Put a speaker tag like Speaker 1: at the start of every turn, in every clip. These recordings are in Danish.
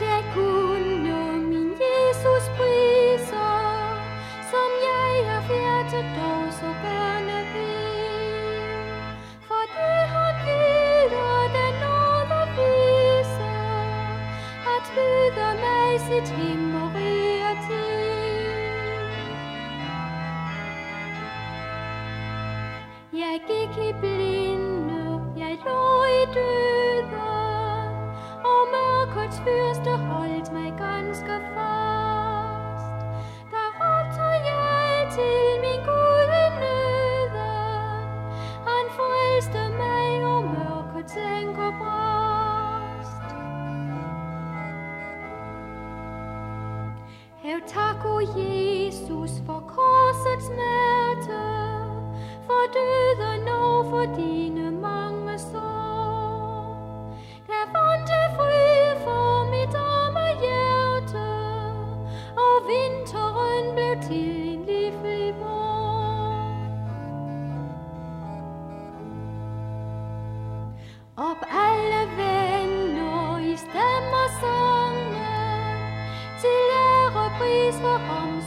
Speaker 1: jeg min Jesus så. For det at til. Jeg gik i blinde, jeg lå i døden, mørkets fyrste holdt mig ganske fast. Der råbte jeg til min Gud i nøden, han frelste mig, og um mørke tænker brast. Hav tak, o Jesus, for korsets smerte, for døden og for dine mange sår. Ære pris for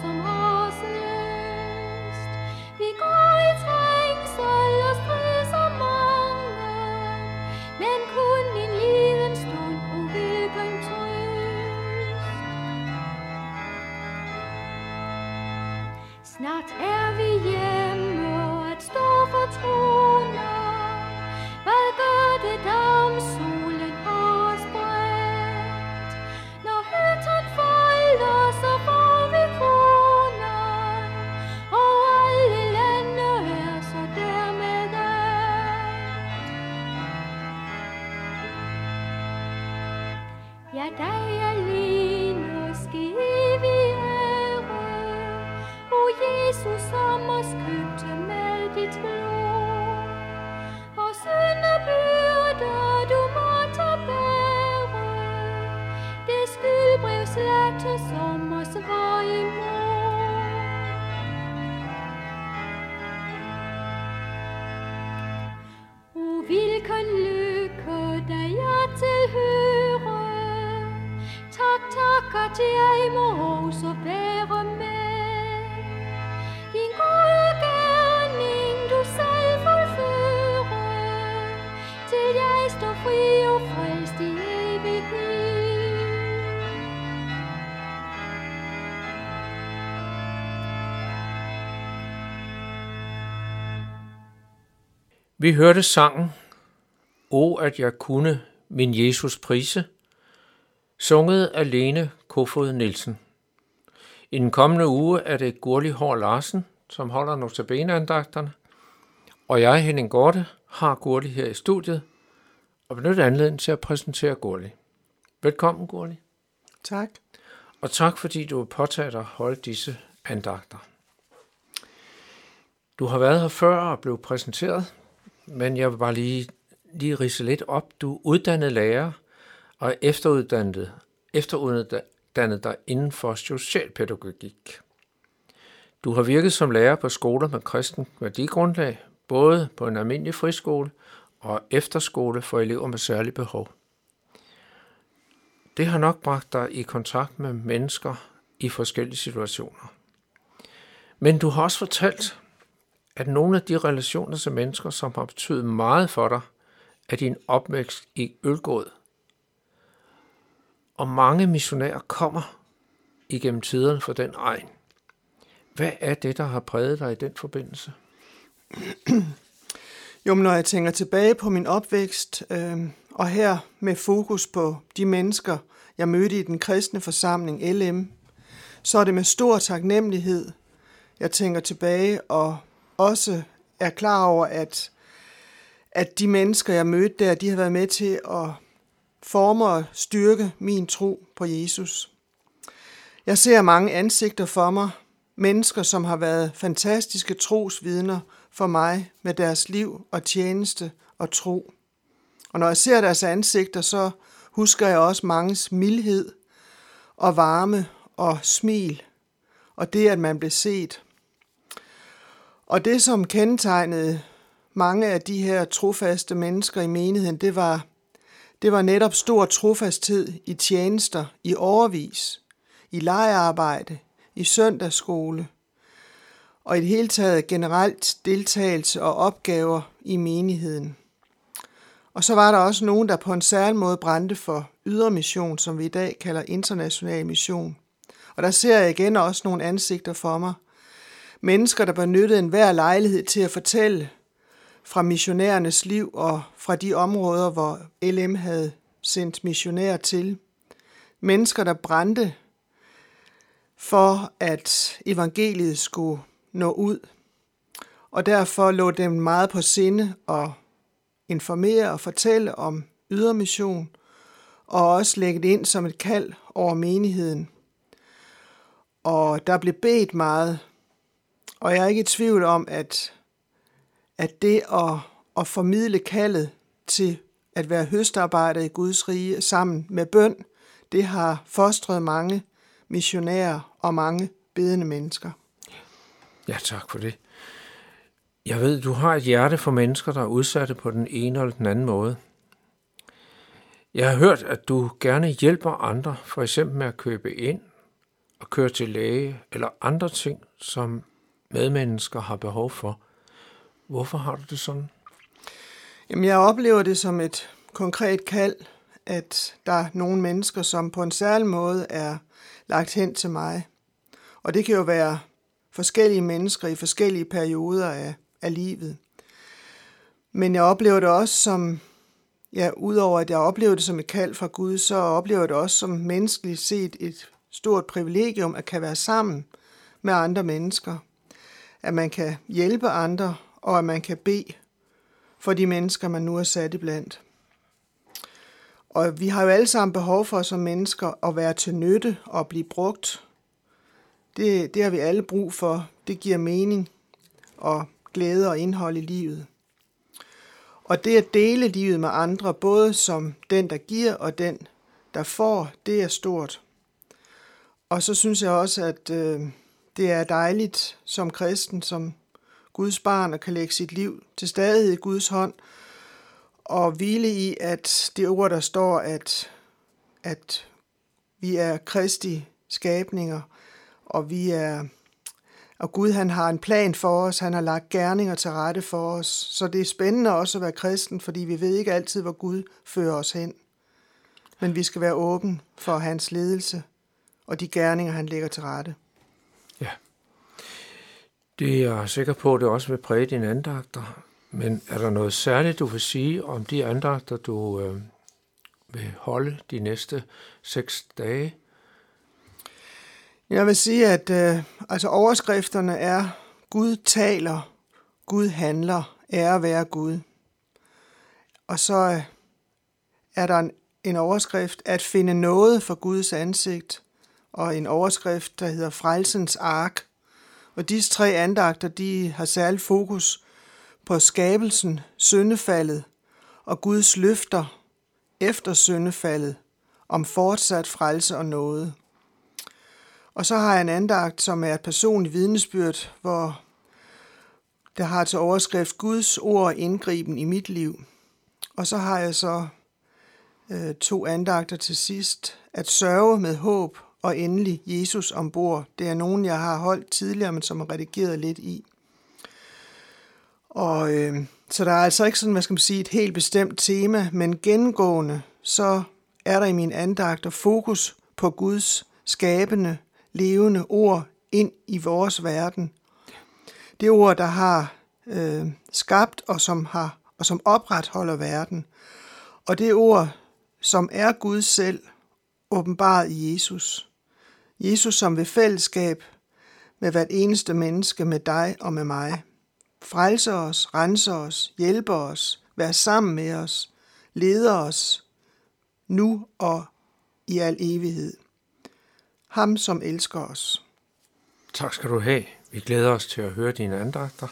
Speaker 1: til fri og frelst i.
Speaker 2: Vi hørte sangen O, at jeg kunne min Jesus prise, sunget af Lene Kofod Nielsen. I den kommende uge er det Gurli Hår Larsen, som holder notabeneandagterne, og jeg, Henning Gorte, har Gurli her i studiet, og benytter anledningen til at præsentere Gurli. Velkommen, Gurli.
Speaker 3: Tak.
Speaker 2: Og tak, fordi du har påtaget dig at holde disse andagter. Du har været her før og blev præsenteret, men jeg vil bare lige, lige rise lidt op. Du er uddannet lærer og er efteruddannet, efteruddannet dig inden for socialpædagogik. Du har virket som lærer på skoler med kristen værdigrundlag, både på en almindelig friskole og efterskole for elever med særlige behov. Det har nok bragt dig i kontakt med mennesker i forskellige situationer. Men du har også fortalt, at nogle af de relationer til mennesker, som har betydet meget for dig, er din opvækst i Ølgård. Og mange missionærer kommer igennem tiderne for den egen. Hvad er det, der har præget dig i den forbindelse?
Speaker 3: Jo, men når jeg tænker tilbage på min opvækst, øh, og her med fokus på de mennesker, jeg mødte i den kristne forsamling LM, så er det med stor taknemmelighed, jeg tænker tilbage og også er klar over, at, at de mennesker, jeg mødte der, de har været med til at forme og styrke min tro på Jesus. Jeg ser mange ansigter for mig, mennesker, som har været fantastiske trosvidner for mig med deres liv og tjeneste og tro. Og når jeg ser deres ansigter, så husker jeg også manges mildhed og varme og smil, og det, at man blev set. Og det, som kendetegnede mange af de her trofaste mennesker i menigheden, det var det var netop stor trofasthed i tjenester i overvis, i lejearbejde, i søndagsskole, og i det hele taget generelt deltagelse og opgaver i menigheden. Og så var der også nogen, der på en særlig måde brændte for ydermission, som vi i dag kalder international mission. Og der ser jeg igen også nogle ansigter for mig. Mennesker, der benyttede enhver lejlighed til at fortælle fra missionærernes liv og fra de områder, hvor LM havde sendt missionærer til. Mennesker, der brændte for, at evangeliet skulle nå ud. Og derfor lå dem meget på sinde at informere og fortælle om ydermission, og også lægge det ind som et kald over menigheden. Og der blev bedt meget, og jeg er ikke i tvivl om, at, at det at, at formidle kaldet til at være høstarbejder i Guds rige sammen med bøn, det har fostret mange missionærer og mange bedende mennesker.
Speaker 2: Ja, tak for det. Jeg ved, du har et hjerte for mennesker, der er udsatte på den ene eller den anden måde. Jeg har hørt, at du gerne hjælper andre, for eksempel med at købe ind og køre til læge eller andre ting, som medmennesker har behov for. Hvorfor har du det sådan?
Speaker 3: Jamen, jeg oplever det som et konkret kald, at der er nogle mennesker, som på en særlig måde er lagt hen til mig. Og det kan jo være forskellige mennesker i forskellige perioder af, af livet. Men jeg oplever det også som, ja, udover at jeg oplever det som et kald fra Gud, så oplever jeg det også som menneskeligt set et stort privilegium at kan være sammen med andre mennesker. At man kan hjælpe andre, og at man kan bede for de mennesker, man nu er sat iblandt. Og vi har jo alle sammen behov for som mennesker at være til nytte og blive brugt. Det, det har vi alle brug for. Det giver mening og glæde og indhold i livet. Og det at dele livet med andre, både som den, der giver og den, der får, det er stort. Og så synes jeg også, at øh, det er dejligt som kristen, som Guds barn, at kan lægge sit liv til stadighed i Guds hånd, og hvile i, at det ord, der står, at, at vi er kristi skabninger, og vi er og Gud han har en plan for os, han har lagt gerninger til rette for os. Så det er spændende også at være kristen, fordi vi ved ikke altid, hvor Gud fører os hen. Men vi skal være åben for hans ledelse og de gerninger, han lægger til rette.
Speaker 2: Ja. Det er jeg sikker på, at det også vil præge dine andagter. Men er der noget særligt, du vil sige om de andagter, du øh, vil holde de næste seks dage?
Speaker 3: Jeg vil sige, at øh, altså overskrifterne er, Gud taler, Gud handler, ære være Gud. Og så øh, er der en, en overskrift, at finde noget for Guds ansigt, og en overskrift, der hedder Frelsens Ark. Og disse tre andagter, de har særlig fokus på skabelsen, syndefaldet og Guds løfter efter syndefaldet om fortsat frelse og noget. Og så har jeg en andagt, som er et personligt vidnesbyrd, hvor der har til overskrift Guds ord indgriben i mit liv. Og så har jeg så øh, to andagter til sidst. At sørge med håb og endelig Jesus ombord. Det er nogen, jeg har holdt tidligere, men som er redigeret lidt i. Og øh, så der er altså ikke sådan, hvad skal man sige, et helt bestemt tema, men gennemgående, så er der i min andagt fokus på Guds skabende, levende ord ind i vores verden. Det ord, der har øh, skabt og som har og som opretholder verden. Og det ord, som er Gud selv, åbenbaret i Jesus. Jesus som ved fællesskab med hvert eneste menneske, med dig og med mig. Frelser os, renser os, hjælper os, vær sammen med os, leder os, nu og i al evighed ham som elsker os.
Speaker 2: Tak skal du have. Vi glæder os til at høre dine andagter.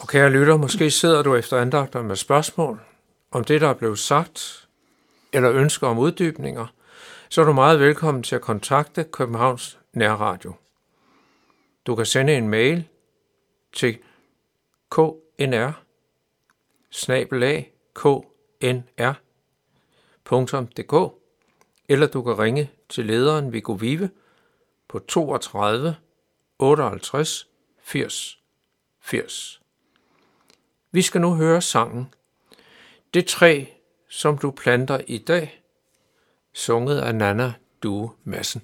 Speaker 2: Og kære lytter, måske sidder du efter andagter med spørgsmål om det, der er blevet sagt, eller ønsker om uddybninger, så er du meget velkommen til at kontakte Københavns Nærradio. Du kan sende en mail til knr
Speaker 4: knr.dk eller du kan ringe til lederen Viggo Vive på 32 58 80 80. Vi skal nu høre sangen Det træ, som du planter i dag, sunget af Nana Due Madsen.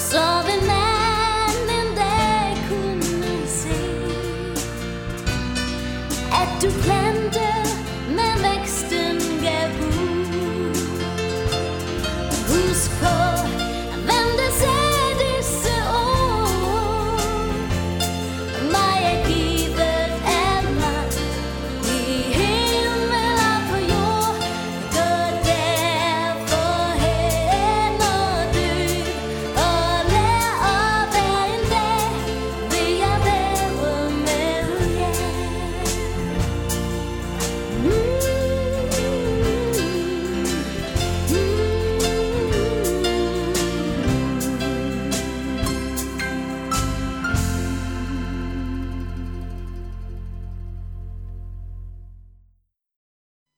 Speaker 5: solving